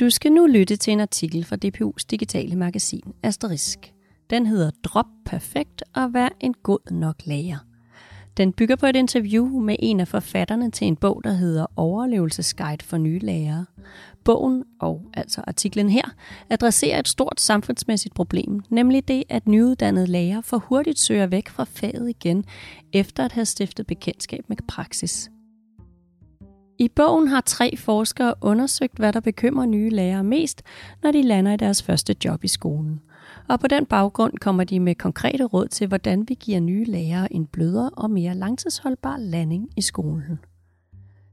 Du skal nu lytte til en artikel fra DPU's digitale magasin Asterisk. Den hedder Drop perfekt og vær en god nok lærer. Den bygger på et interview med en af forfatterne til en bog, der hedder Overlevelsesguide for nye lærere. Bogen, og altså artiklen her, adresserer et stort samfundsmæssigt problem, nemlig det, at nyuddannede lærere for hurtigt søger væk fra faget igen, efter at have stiftet bekendtskab med praksis. I bogen har tre forskere undersøgt, hvad der bekymrer nye lærere mest, når de lander i deres første job i skolen. Og på den baggrund kommer de med konkrete råd til, hvordan vi giver nye lærere en blødere og mere langtidsholdbar landing i skolen.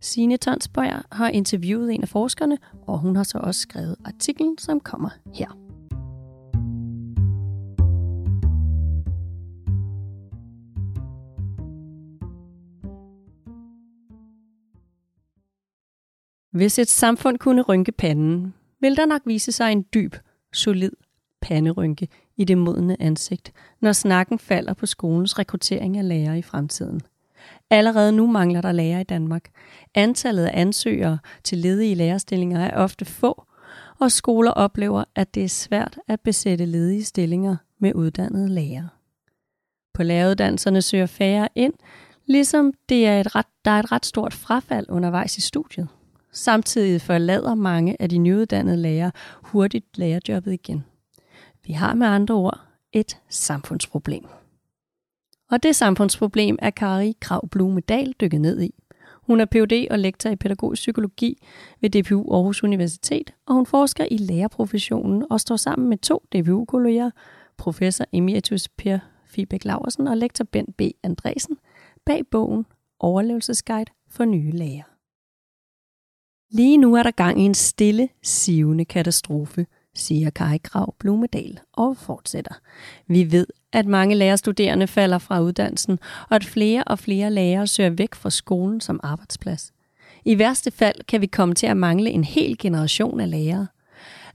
Signe Tonsbøjer har interviewet en af forskerne, og hun har så også skrevet artiklen, som kommer her. Hvis et samfund kunne rynke panden, vil der nok vise sig en dyb, solid panderynke i det modne ansigt, når snakken falder på skolens rekruttering af lærere i fremtiden. Allerede nu mangler der lærere i Danmark. Antallet af ansøgere til ledige lærerstillinger er ofte få, og skoler oplever, at det er svært at besætte ledige stillinger med uddannede lærere. På læreruddannelserne søger færre ind, ligesom det er et ret, der er et ret stort frafald undervejs i studiet. Samtidig forlader mange af de nyuddannede lærere hurtigt lærerjobbet igen. Vi har med andre ord et samfundsproblem. Og det samfundsproblem er Kari Krav Blumedal dykket ned i. Hun er Ph.D. og lektor i pædagogisk psykologi ved DPU Aarhus Universitet, og hun forsker i lærerprofessionen og står sammen med to DPU-kolleger, professor emeritus Per Fibæk Laversen og lektor Bent B. Andresen, bag bogen Overlevelsesguide for nye lærere. Lige nu er der gang i en stille, sivende katastrofe, siger Kai Krav Blumedal og fortsætter. Vi ved, at mange lærerstuderende falder fra uddannelsen, og at flere og flere lærere søger væk fra skolen som arbejdsplads. I værste fald kan vi komme til at mangle en hel generation af lærere.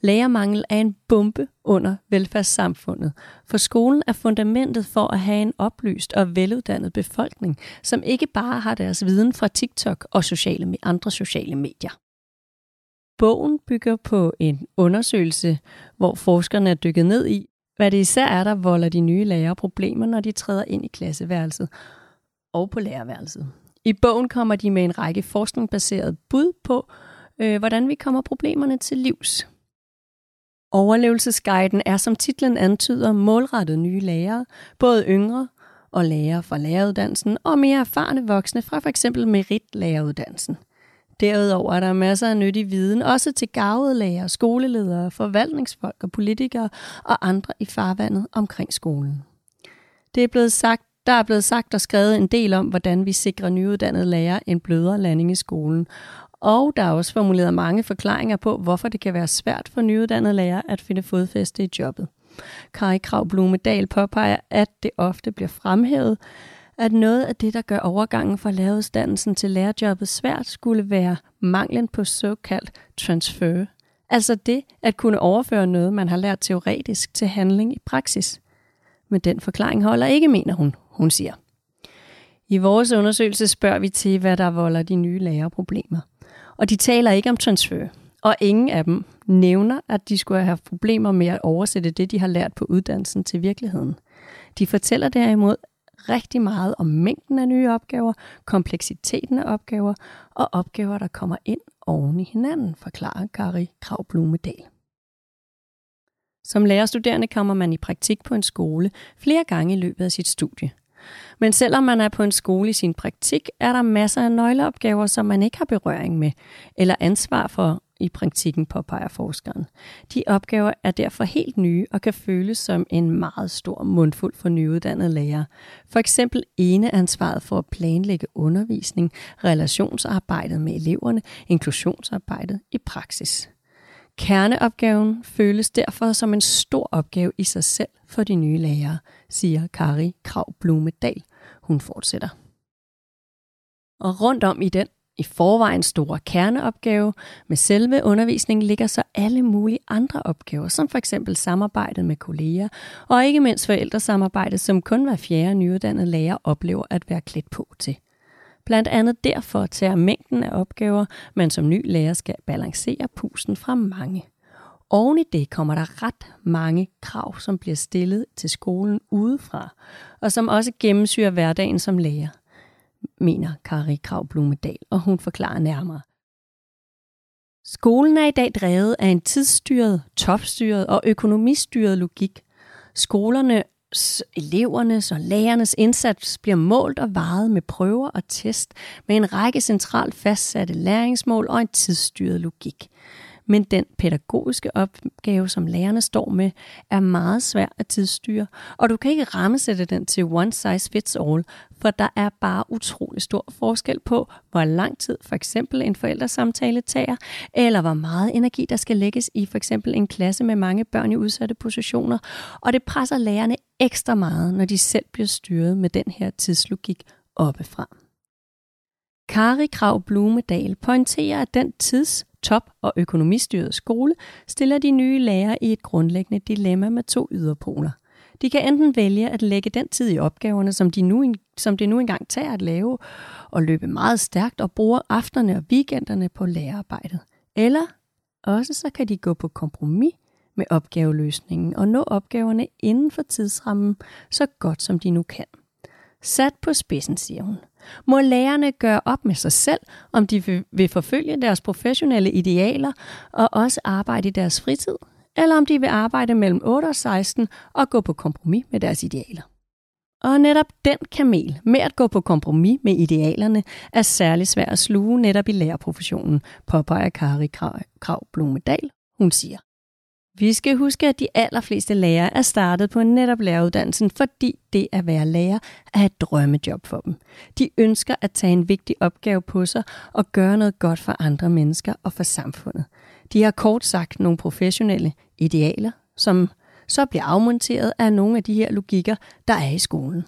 Lærermangel er en bombe under velfærdssamfundet, for skolen er fundamentet for at have en oplyst og veluddannet befolkning, som ikke bare har deres viden fra TikTok og sociale, andre sociale medier. Bogen bygger på en undersøgelse, hvor forskerne er dykket ned i, hvad det især er, der volder de nye lærere problemer, når de træder ind i klasseværelset og på lærerværelset. I bogen kommer de med en række forskningsbaserede bud på, øh, hvordan vi kommer problemerne til livs. Overlevelsesguiden er, som titlen antyder, målrettet nye lærere, både yngre og lærere fra læreruddannelsen og mere erfarne voksne fra f.eks. meritlæreruddannelsen. Derudover er der masser af nyttig viden, også til gavede lærere, skoleledere, forvaltningsfolk og politikere og andre i farvandet omkring skolen. Det er blevet sagt, der er blevet sagt og skrevet en del om, hvordan vi sikrer nyuddannede lærere en blødere landing i skolen. Og der er også formuleret mange forklaringer på, hvorfor det kan være svært for nyuddannede lærere at finde fodfæste i jobbet. Kari Krav Blumedal påpeger, at det ofte bliver fremhævet, at noget af det, der gør overgangen fra læreruddannelsen til lærerjobbet svært, skulle være manglen på såkaldt transfer. Altså det at kunne overføre noget, man har lært teoretisk til handling i praksis. Men den forklaring holder ikke, mener hun, hun siger. I vores undersøgelse spørger vi til, hvad der volder de nye lærerproblemer. Og de taler ikke om transfer. Og ingen af dem nævner, at de skulle have problemer med at oversætte det, de har lært på uddannelsen til virkeligheden. De fortæller derimod, rigtig meget om mængden af nye opgaver, kompleksiteten af opgaver og opgaver, der kommer ind oven i hinanden, forklarer Kari Krav Blumedal. Som lærerstuderende kommer man i praktik på en skole flere gange i løbet af sit studie. Men selvom man er på en skole i sin praktik, er der masser af nøgleopgaver, som man ikke har berøring med, eller ansvar for i praktikken, påpeger forskeren. De opgaver er derfor helt nye og kan føles som en meget stor mundfuld for nyuddannede lærere. For eksempel ene ansvaret for at planlægge undervisning, relationsarbejdet med eleverne, inklusionsarbejdet i praksis. Kerneopgaven føles derfor som en stor opgave i sig selv for de nye lærere, siger Kari Krav Blumedal. Hun fortsætter. Og rundt om i den i forvejen store kerneopgave. Med selve undervisningen ligger så alle mulige andre opgaver, som for eksempel samarbejdet med kolleger, og ikke mindst forældresamarbejdet, som kun hver fjerde nyuddannede lærer oplever at være klædt på til. Blandt andet derfor tager mængden af opgaver, man som ny lærer skal balancere pusten fra mange. Oven i det kommer der ret mange krav, som bliver stillet til skolen udefra, og som også gennemsyrer hverdagen som lærer, mener Kari Krav Blumedal, og hun forklarer nærmere. Skolen er i dag drevet af en tidsstyret, topstyret og økonomistyret logik. Skolerne elevernes og lærernes indsats bliver målt og varet med prøver og test med en række centralt fastsatte læringsmål og en tidsstyret logik. Men den pædagogiske opgave, som lærerne står med, er meget svær at tidsstyre, og du kan ikke rammesætte den til one size fits all, for der er bare utrolig stor forskel på, hvor lang tid for eksempel en forældresamtale tager, eller hvor meget energi der skal lægges i for eksempel en klasse med mange børn i udsatte positioner, og det presser lærerne ekstra meget, når de selv bliver styret med den her tidslogik oppefra. Kari Krav Blumedal pointerer, at den tids top- og økonomistyrede skole stiller de nye lærere i et grundlæggende dilemma med to yderpoler. De kan enten vælge at lægge den tid i opgaverne, som de nu, som det nu engang tager at lave, og løbe meget stærkt og bruge aftenerne og weekenderne på lærerarbejdet. Eller også så kan de gå på kompromis med opgaveløsningen og nå opgaverne inden for tidsrammen så godt som de nu kan. Sat på spidsen, siger hun må lærerne gøre op med sig selv, om de vil forfølge deres professionelle idealer og også arbejde i deres fritid, eller om de vil arbejde mellem 8 og 16 og gå på kompromis med deres idealer. Og netop den kamel med at gå på kompromis med idealerne er særlig svær at sluge netop i lærerprofessionen, påpeger Kari Krav Blomedal. Hun siger, vi skal huske, at de allerfleste lærere er startet på netop læreruddannelsen, fordi det at være lærer er et drømmejob for dem. De ønsker at tage en vigtig opgave på sig og gøre noget godt for andre mennesker og for samfundet. De har kort sagt nogle professionelle idealer, som så bliver afmonteret af nogle af de her logikker, der er i skolen.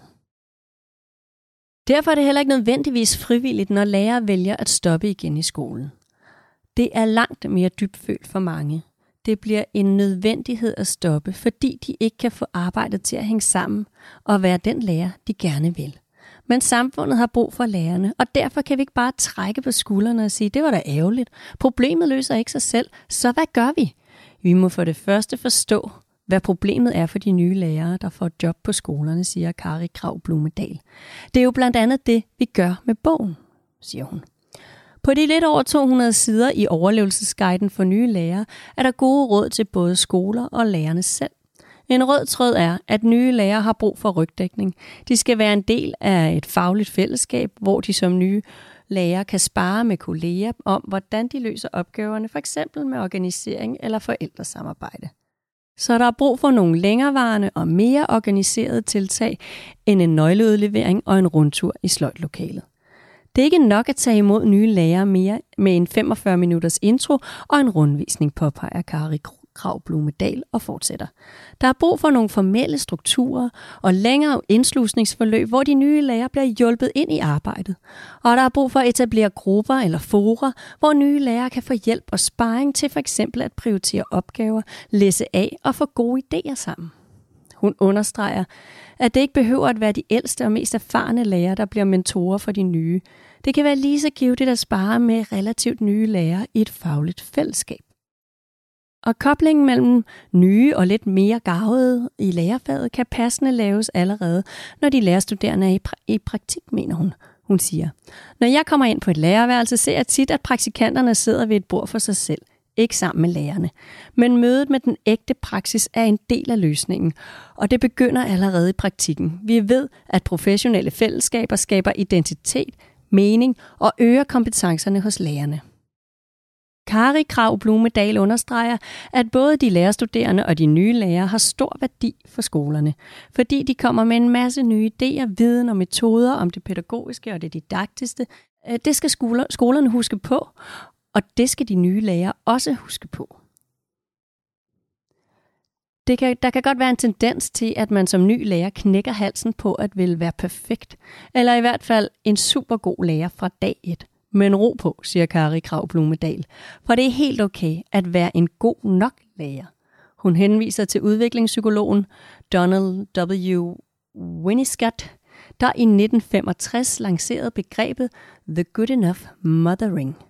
Derfor er det heller ikke nødvendigvis frivilligt, når lærere vælger at stoppe igen i skolen. Det er langt mere dybfølt for mange det bliver en nødvendighed at stoppe, fordi de ikke kan få arbejdet til at hænge sammen og være den lærer, de gerne vil. Men samfundet har brug for lærerne, og derfor kan vi ikke bare trække på skuldrene og sige, det var da ærgerligt. Problemet løser ikke sig selv, så hvad gør vi? Vi må for det første forstå, hvad problemet er for de nye lærere, der får job på skolerne, siger Kari Krav Blumedal. Det er jo blandt andet det, vi gør med bogen, siger hun. På de lidt over 200 sider i overlevelsesguiden for nye lærere er der gode råd til både skoler og lærerne selv. En rød tråd er, at nye lærere har brug for rygdækning. De skal være en del af et fagligt fællesskab, hvor de som nye lærere kan spare med kolleger om, hvordan de løser opgaverne, for eksempel med organisering eller forældresamarbejde. Så der er brug for nogle længerevarende og mere organiserede tiltag end en nøgleudlevering og en rundtur i sløjtlokalet. Det er ikke nok at tage imod nye lærere mere med en 45 minutters intro og en rundvisning, påpeger Kari Krav Blumedal og fortsætter. Der er brug for nogle formelle strukturer og længere indslusningsforløb, hvor de nye lærere bliver hjulpet ind i arbejdet. Og der er brug for at etablere grupper eller fora, hvor nye lærere kan få hjælp og sparring til for eksempel at prioritere opgaver, læse af og få gode idéer sammen. Hun understreger, at det ikke behøver at være de ældste og mest erfarne lærere, der bliver mentorer for de nye. Det kan være lige så givet at spare med relativt nye lærere i et fagligt fællesskab. Og koblingen mellem nye og lidt mere gavede i lærerfaget kan passende laves allerede, når de lærerstuderende er i, pra- i praktik, mener hun. Hun siger, når jeg kommer ind på et lærerværelse, ser jeg tit, at praktikanterne sidder ved et bord for sig selv ikke sammen med lærerne. Men mødet med den ægte praksis er en del af løsningen, og det begynder allerede i praktikken. Vi ved, at professionelle fællesskaber skaber identitet, mening og øger kompetencerne hos lærerne. Kari Krav Blumedal understreger, at både de lærerstuderende og de nye lærere har stor værdi for skolerne, fordi de kommer med en masse nye idéer, viden og metoder om det pædagogiske og det didaktiske. Øh, det skal skolerne huske på, og det skal de nye lærere også huske på. Det kan, der kan godt være en tendens til, at man som ny lærer knækker halsen på at ville være perfekt, eller i hvert fald en super god lærer fra dag et. Men ro på, siger Kari Krav Blumedal, for det er helt okay at være en god nok lærer. Hun henviser til udviklingspsykologen Donald W. Winniscott, der i 1965 lancerede begrebet The Good Enough Mothering.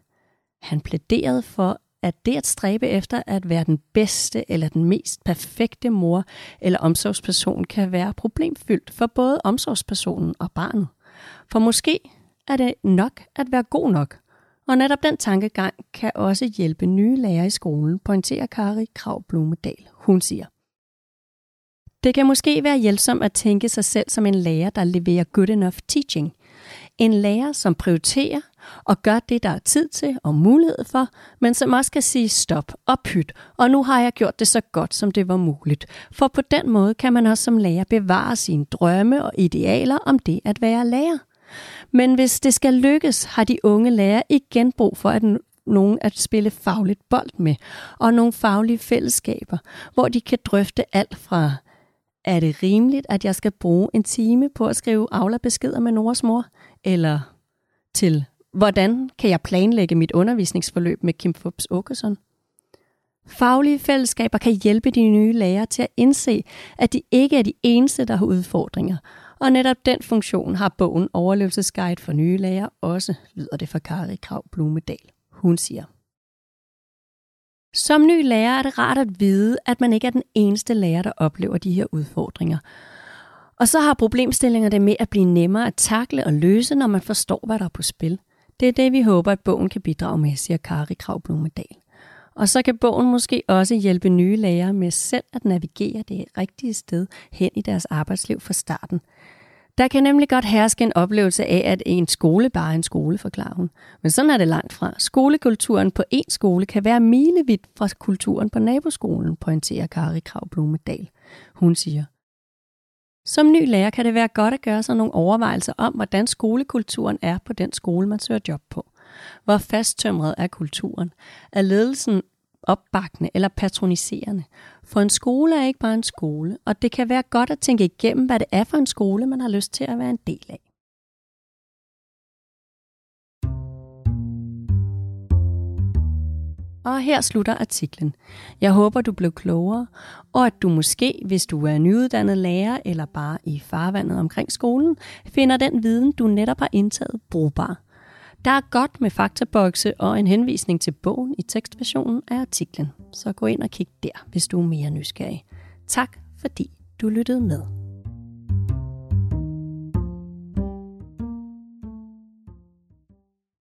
Han plæderede for, at det at stræbe efter at være den bedste eller den mest perfekte mor eller omsorgsperson kan være problemfyldt for både omsorgspersonen og barnet. For måske er det nok at være god nok. Og netop den tankegang kan også hjælpe nye lærere i skolen, pointerer Kari Krav Blomedal. Hun siger, det kan måske være hjælpsomt at tænke sig selv som en lærer, der leverer good enough teaching. En lærer, som prioriterer og gør det, der er tid til og mulighed for, men som også kan sige stop og pyt, og nu har jeg gjort det så godt, som det var muligt. For på den måde kan man også som lærer bevare sine drømme og idealer om det at være lærer. Men hvis det skal lykkes, har de unge lærere igen brug for at nogen at spille fagligt bold med, og nogle faglige fællesskaber, hvor de kan drøfte alt fra er det rimeligt, at jeg skal bruge en time på at skrive aulabeskeder med Noras mor? Eller til, hvordan kan jeg planlægge mit undervisningsforløb med Kim Fubs Åkesson? Faglige fællesskaber kan hjælpe de nye lærere til at indse, at de ikke er de eneste, der har udfordringer. Og netop den funktion har bogen Overlevelsesguide for nye lærere også, lyder det fra Kari Krav Blumedal. Hun siger, som ny lærer er det rart at vide, at man ikke er den eneste lærer, der oplever de her udfordringer. Og så har problemstillinger det med at blive nemmere at takle og løse, når man forstår, hvad der er på spil. Det er det, vi håber, at bogen kan bidrage med, siger Kari Kravblomedal. Og så kan bogen måske også hjælpe nye lærere med selv at navigere det rigtige sted hen i deres arbejdsliv fra starten. Der kan nemlig godt herske en oplevelse af, at en skole bare er en skole, forklarer hun. Men sådan er det langt fra. Skolekulturen på en skole kan være milevidt fra kulturen på naboskolen, pointerer Kari Krav Blomedal. Hun siger, som ny lærer kan det være godt at gøre sig nogle overvejelser om, hvordan skolekulturen er på den skole, man søger job på. Hvor fasttømret er kulturen? Er ledelsen opbakkende eller patroniserende? For en skole er ikke bare en skole, og det kan være godt at tænke igennem, hvad det er for en skole, man har lyst til at være en del af. Og her slutter artiklen. Jeg håber, du blev klogere, og at du måske, hvis du er nyuddannet lærer eller bare i farvandet omkring skolen, finder den viden, du netop har indtaget, brugbar. Der er godt med faktabokse og en henvisning til bogen i tekstversionen af artiklen, så gå ind og kig der, hvis du er mere nysgerrig. Tak fordi du lyttede med.